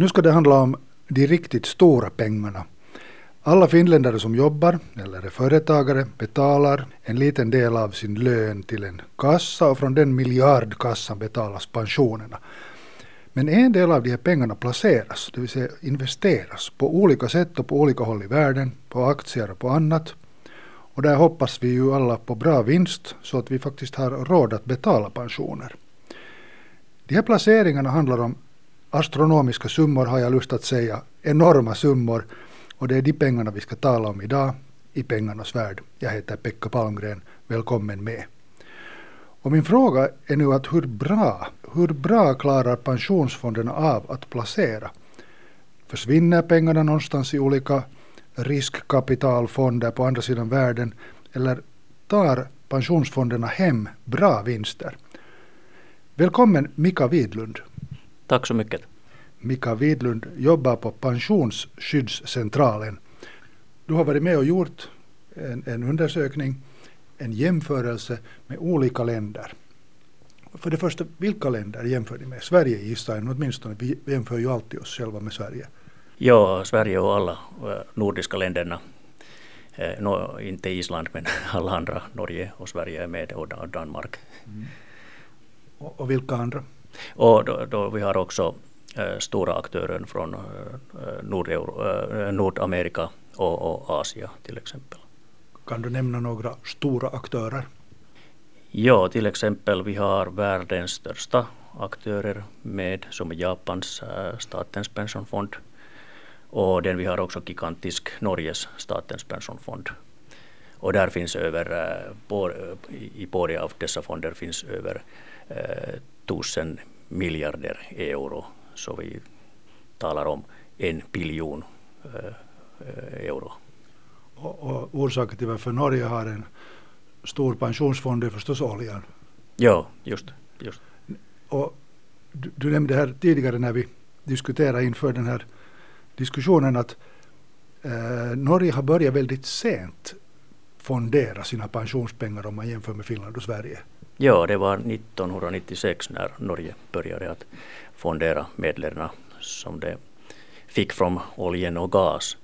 Nu ska det handla om de riktigt stora pengarna. Alla finländare som jobbar eller är företagare betalar en liten del av sin lön till en kassa och från den miljardkassan betalas pensionerna. Men en del av de här pengarna placeras, det vill säga investeras på olika sätt och på olika håll i världen, på aktier och på annat. Och där hoppas vi ju alla på bra vinst så att vi faktiskt har råd att betala pensioner. De här placeringarna handlar om astronomiska summor har jag lust att säga, enorma summor. Och det är de pengarna vi ska tala om idag i pengarnas värld. Jag heter Pekka Palmgren, välkommen med. Och min fråga är nu att hur bra, hur bra klarar pensionsfonderna av att placera? Försvinner pengarna någonstans i olika riskkapitalfonder på andra sidan världen eller tar pensionsfonderna hem bra vinster? Välkommen Mika Widlund. Tack så mycket. Mika Widlund jobbar på Pensionsskyddscentralen. Du har varit med och gjort en, en undersökning, en jämförelse med olika länder. För det första, vilka länder jämför ni med? Sverige gissar jag åtminstone. Vi jämför ju alltid oss själva med Sverige. Ja, Sverige och alla eh, nordiska länderna. Eh, no, inte Island, men alla andra. Norge och Sverige är med och Danmark. Mm. Och, och vilka andra? Och då, då vi har också äh, stora aktörer från äh, Nordeuro, äh, Nordamerika och, och Asien till exempel. Kan du nämna några stora aktörer? Ja, till exempel vi har världens största aktörer med som Japans statens pensionsfond och den vi har också gigantisk Norges statens pensionsfond. Och där finns över, i båda av dessa fonder finns över tusen miljarder euro. Så vi talar om en biljon eh, euro. Och, och orsaken till varför Norge har en stor pensionsfond är förstås oljan. Ja, just. just. Och du, du nämnde här tidigare när vi diskuterade inför den här diskussionen att eh, Norge har börjat väldigt sent fondera sina pensionspengar om man jämför med Finland och Sverige. Ja, det var 1996 när Norge började att fondera medlen som det fick från oljan och gas.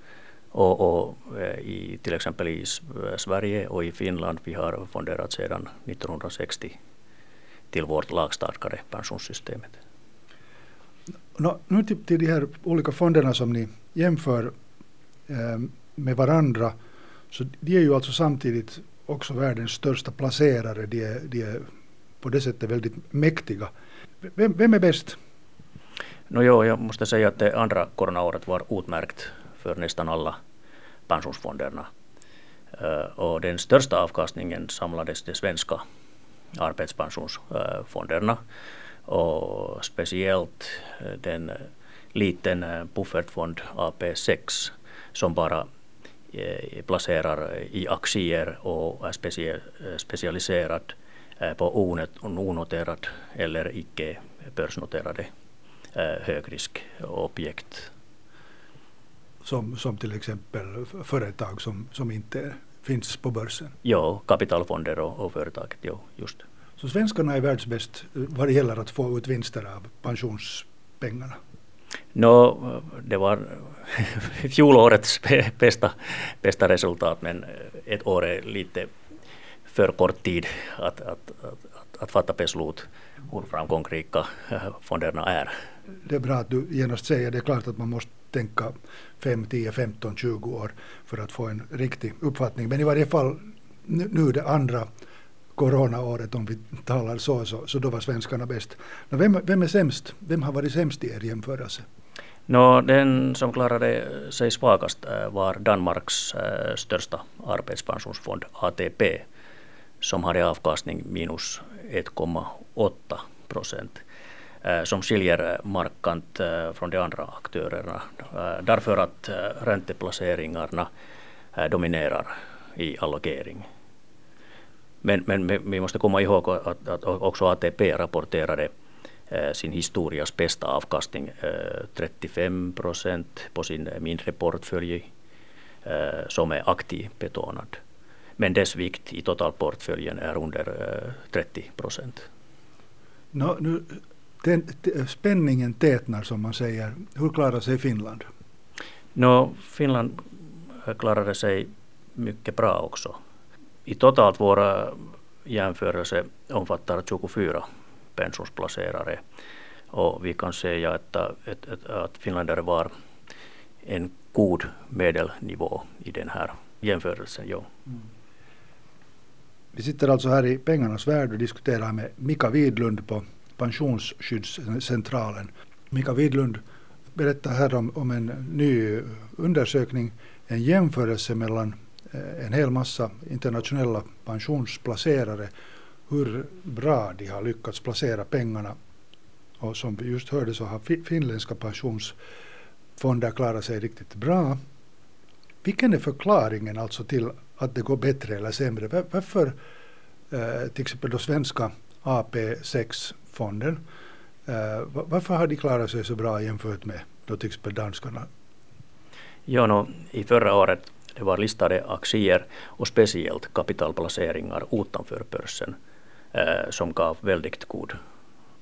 Och, och eh, i, till exempel i eh, Sverige och i Finland vi har fonderat sedan 1960 till vårt lagstadgade pensionssystemet. No, nu till, till de här olika fonderna som ni jämför eh, med varandra. Så de är ju alltså samtidigt också världens största placerare. De är, de är på det sättet väldigt mäktiga. Vem, vem är bäst? No, jo, jag måste säga att det andra coronaåret var utmärkt för nästan alla pensionsfonderna. Eh, och den största avkastningen samlades de svenska arbetspensionsfonderna och speciellt eh, den liten eh, buffertfond AP6 som bara placerar i aktier och är specialiserad eh, på onoterad eller icke börsnoterade eh, högriskobjekt. Som, som till exempel företag som, som inte finns på börsen? Ja, kapitalfonder och, och företaget, ja, just. Så svenskarna är världsbäst vad det gäller att få ut vinster av pensionspengarna? No, det var fjolårets bästa, bästa resultat men eh, ett år är lite för kort tid att, att, att, att fatta beslut hur framgångsrika fonderna är. Det är bra att du genast säger det. är klart att man måste tänka 5, 10, 15, 20 år för att få en riktig uppfattning. Men i varje fall nu det andra coronaåret, om vi talar så, så, så då var svenskarna bäst. Vem, vem är sämst? Vem har varit sämst i er jämförelse? No, den som klarade eh, sig svagast eh, var Danmarks eh, största arbetspensionsfond ATP som hade avkastning minus 1,8 procent som skiljer markant från de andra aktörerna därför att ränteplaceringarna dominerar i allokering. Men, men vi måste komma ihåg att, att också ATP rapporterade sin historias bästa avkastning 35 eh, procent på sin mindre portfölj eh, som är aktivbetonad. Men dess vikt i totalportföljen är under 30 procent. No, nu spänningen tätnar som man säger. Hur klarar sig Finland? No, Finland klarade sig mycket bra också. I totalt våra jämförelse omfattar 24 pensionsplacerare och vi kan säga att, att, att finländare var en god medelnivå i den här jämförelsen. Ja. Mm. Vi sitter alltså här i Pengarnas värld och diskuterar med Mika Widlund på Pensionsskyddscentralen. Mika Widlund berättar här om, om en ny undersökning, en jämförelse mellan eh, en hel massa internationella pensionsplacerare, hur bra de har lyckats placera pengarna. Och som vi just hörde så har finländska pensionsfonder klarat sig riktigt bra. Vilken är förklaringen alltså till att det går bättre eller sämre? Varför eh, till exempel då svenska AP6-fonden, eh, varför har de klarat sig så bra jämfört med då till exempel danskarna? Ja, no, i förra året det var listade aktier och speciellt kapitalplaceringar utanför börsen som gav väldigt god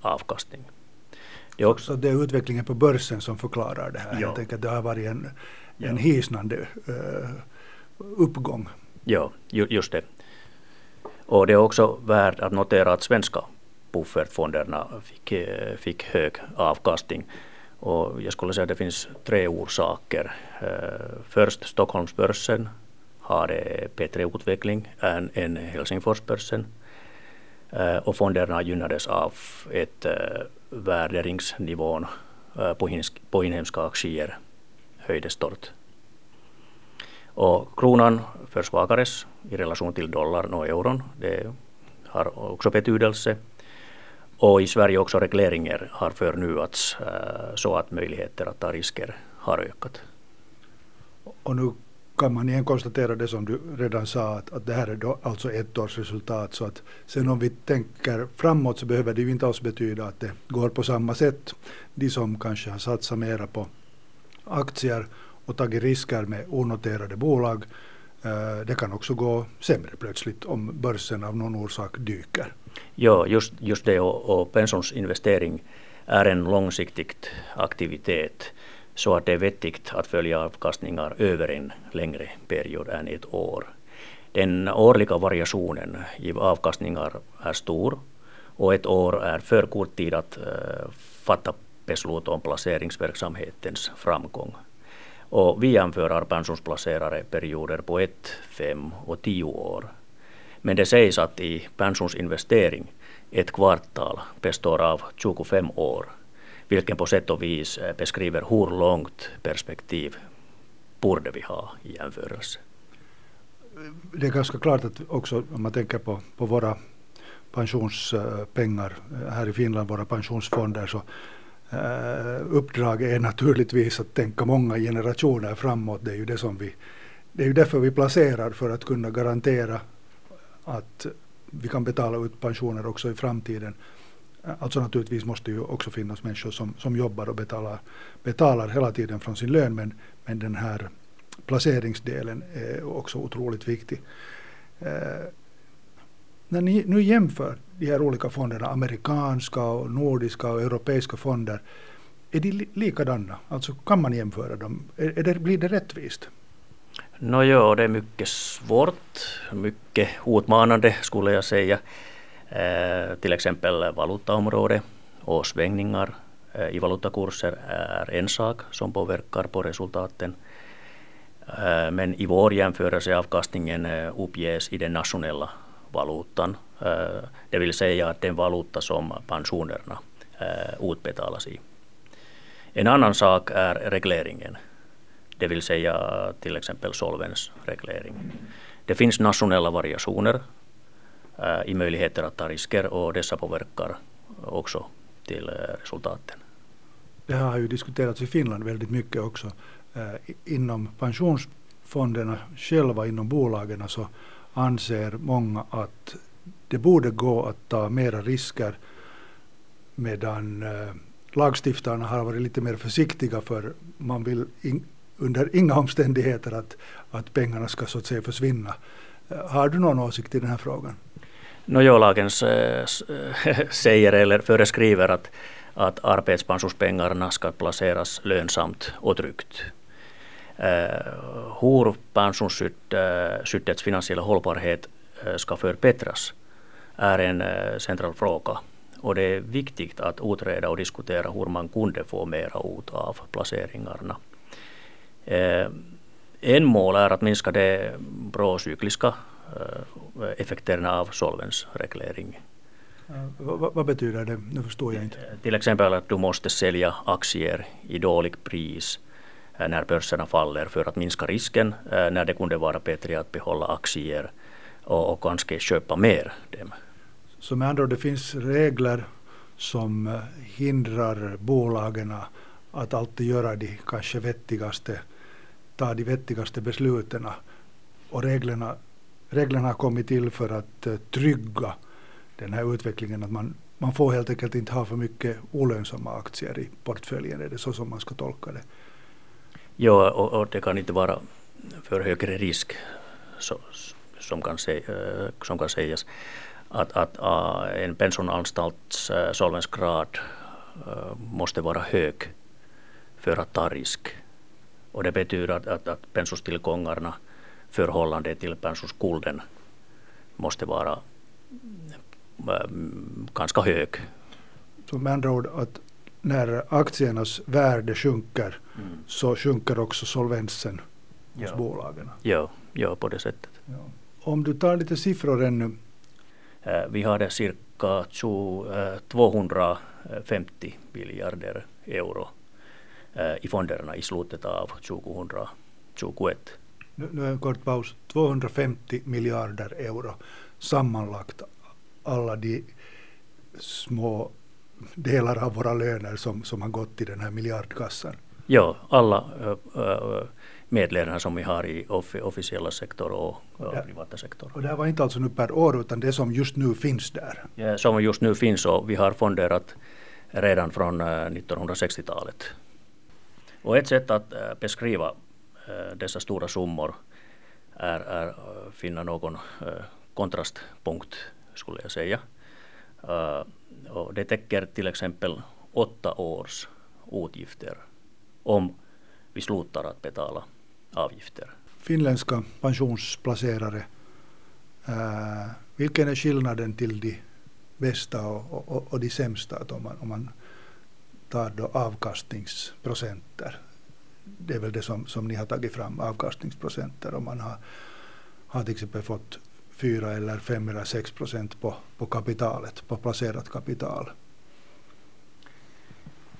avkastning. Det är också, så det är utvecklingen på börsen som förklarar det här? Ja. Jag tänker att det har varit en, en ja. hisnande uh, uppgång. Ja, ju, just det. Och det är också värt att notera att svenska buffertfonderna fick, eh, fick hög avkastning. Och jag skulle säga att det finns tre orsaker. Eh, först Stockholmsbörsen har bättre utveckling än Helsingforsbörsen. Eh, och fonderna gynnades av ett eh, värderingsnivån eh, på inhemska aktier höjdes stort. Och kronan försvagades i relation till dollarn och euron. Det har också betydelse. Och i Sverige också regleringar har förnyats så att möjligheter att ta risker har ökat. Och nu kan man igen konstatera det som du redan sa att, att det här är då alltså ett års resultat. Så att sen om vi tänker framåt så behöver det ju inte alls betyda att det går på samma sätt. De som kanske har satsat mera på aktier och tagit risker med onoterade bolag. Eh, det kan också gå sämre plötsligt om börsen av någon orsak dyker. Ja, just, just det och, och pensionsinvestering är en långsiktig aktivitet så att det är vettigt att följa avkastningar över en längre period än ett år. Den årliga variationen i avkastningar är stor och ett år är för kort tid att eh, fatta beslut om placeringsverksamhetens framgång. Och vi jämför pensionsplacerare perioder på ett, fem och tio år. Men det sägs att i pensionsinvestering ett kvartal består av 25 år, vilken på sätt och vis eh, beskriver hur långt perspektiv borde vi ha i jämförelse. Det är ganska klart att också om man tänker på, på våra pensionspengar eh, här i Finland, våra pensionsfonder, så eh, uppdraget är naturligtvis att tänka många generationer framåt. Det är ju det som vi, det är ju därför vi placerar för att kunna garantera att vi kan betala ut pensioner också i framtiden. Alltså naturligtvis måste ju också finnas människor som, som jobbar och betalar, betalar hela tiden från sin lön men, men den här placeringsdelen är också otroligt viktig. Eh, när ni nu jämför de här olika fonderna, amerikanska och nordiska och europeiska fonder, är de likadana? Alltså kan man jämföra dem? Är, det, blir det rättvist? No, det är mycket svårt, mycket utmanande skulle jag säga. Eh, till exempel valutaområdet och svängningar eh, i valutakurser är en sak som påverkar på resultaten. Eh, men i vår jämförelse avkastningen uppges i den nationella valutan. Det vill säga att den valuta som pensionerna utbetalas i. En annan sak är regleringen, det vill säga till exempel solvensreglering. Det finns nationella variationer Eh, i möjligheter att ta risker och dessa påverkar också till eh, resultaten. Det här har ju diskuterats i Finland väldigt mycket också. Eh, inom pensionsfonderna själva, inom bolagen, så anser många att det borde gå att ta mera risker medan lagstiftarna har varit lite mer försiktiga för man vill in, under inga omständigheter att, att pengarna ska så att säga försvinna. Har du någon åsikt i den här frågan? No, lagen eh, säger eh, eller föreskriver att, att arbetspensionspengarna ska placeras lönsamt och tryggt. Eh, hur pensionsskyddets finansiella hållbarhet ska förbättras är en central fråga. Och det är viktigt att utreda och diskutera hur man kunde få mera ut av placeringarna. En mål är att minska det procykliska effekterna av solvensreglering. Vad, vad betyder det? Nu förstår jag inte. Till exempel att du måste sälja aktier i dåligt pris när börserna faller för att minska risken när det kunde vara bättre att behålla aktier och, och kanske köpa mer dem. Så med andra ord, det finns regler som hindrar bolagen att alltid göra de kanske vettigaste, ta de vettigaste besluten. Och reglerna, reglerna har kommit till för att eh, trygga den här utvecklingen att man, man får helt enkelt inte ha för mycket olönsamma aktier i portföljen. Är det så som man ska tolka det? Ja, och, och det kan inte vara för högre risk så, som, kan se, eh, som kan sägas att, att en pensionanstalts eh, solvensgrad måste vara hög för att ta risk. Och det betyder att, att, att pensionstillgångarna förhållande till pensionsskulden måste vara ganska hög. Så med andra ord att när aktiernas värde sjunker mm. så sjunker också solvensen hos ja. bolagen? Ja, ja, på det sättet. Ja. Om du tar lite siffror ännu. Vi hade cirka 250 miljarder euro i fonderna i slutet av 2021. Nu, nu en kort paus. 250 miljarder euro sammanlagt alla de små delar av våra löner som, som har gått till den här miljardkassan? Ja, alla äh, medlemmarna som vi har i off officiella sektor och äh, privata sektor. Och det här var inte alltså nu per år utan det som just nu finns där? Ja, som just nu finns och vi har fonderat redan från äh, 1960-talet. Och ett sätt att beskriva Eh, dessa stora summor är, är eh, finna någon eh, kontrastpunkt skulle jag säga. Och det täcker till exempel åtta års utgifter om vi slutar att betala avgifter. Finländska pensionsplacerare, vilken är skillnaden till de bästa och, och, och de sämsta om man, om man tar då avkastningsprocenter? Det är väl det som, som ni har tagit fram, avkastningsprocenter. Om man har, har till exempel fått fyra eller fem eller sex procent på, på kapitalet, på placerat kapital.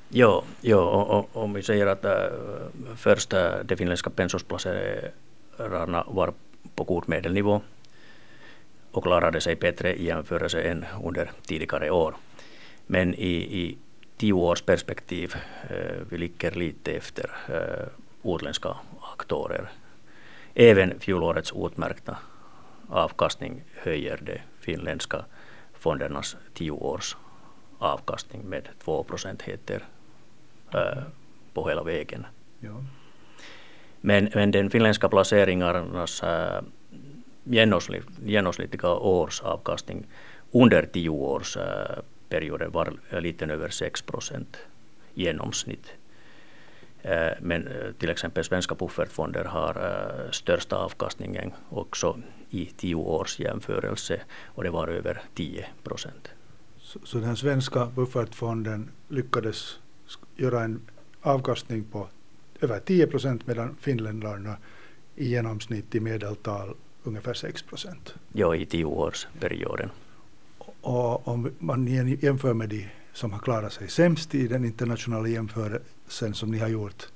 Jo, jo och, och, om vi säger att äh, första äh, de finländska pensionsplacerarna var på god medelnivå och klarade sig bättre i jämförelse än under tidigare år. Men i, i tio års perspektiv äh, vi ligger lite efter äh, utländska aktörer. Även fjolårets utmärkta avkastning höjer de finländska fondernas tioårs avkastning med två procentenheter äh, på hela vägen. Ja. Men, men den finländska placeringarnas äh, genomsnitt, genomsnittliga årsavkastning under tioårsperioden äh, var lite över 6 procent genomsnitt. Men till exempel svenska buffertfonder har största avkastningen också i tio års jämförelse och det var över 10 procent. Så, så den svenska buffertfonden lyckades göra en avkastning på över 10 procent medan finländarna i genomsnitt i medeltal ungefär 6 procent. Ja, i tioårsperioden. Och om man jämför med de som har klarat sig sämst i den internationella jämförelsen som ni har gjort?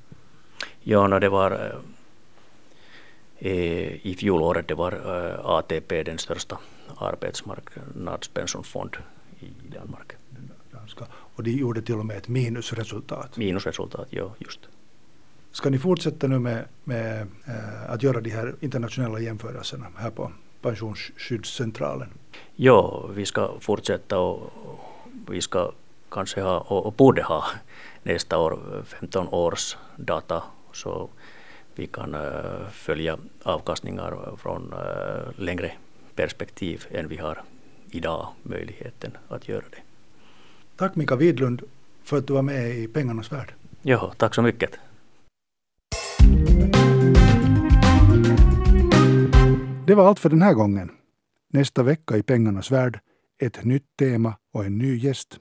Ja, no, det var eh, i fjolåret det var eh, ATP den största arbetsmarknadspensionsfond i Danmark. Och de gjorde till och med ett minusresultat. Minusresultat, ja just. Ska ni fortsätta nu med, med äh, att göra de här internationella jämförelserna här på Pensionsskyddscentralen? Ja, vi ska fortsätta och vi ska kanske ha och borde ha nästa år 15 års data så vi kan eh, följa avkastningar från eh, längre perspektiv än vi har idag möjligheten att göra det. Tack Mika Widlund för att du var med i Pengarnas värld. Jo, tack så mycket. Det var allt för den här gången. Nästa vecka i Pengarnas värld ett nytt tema och en ny gäst.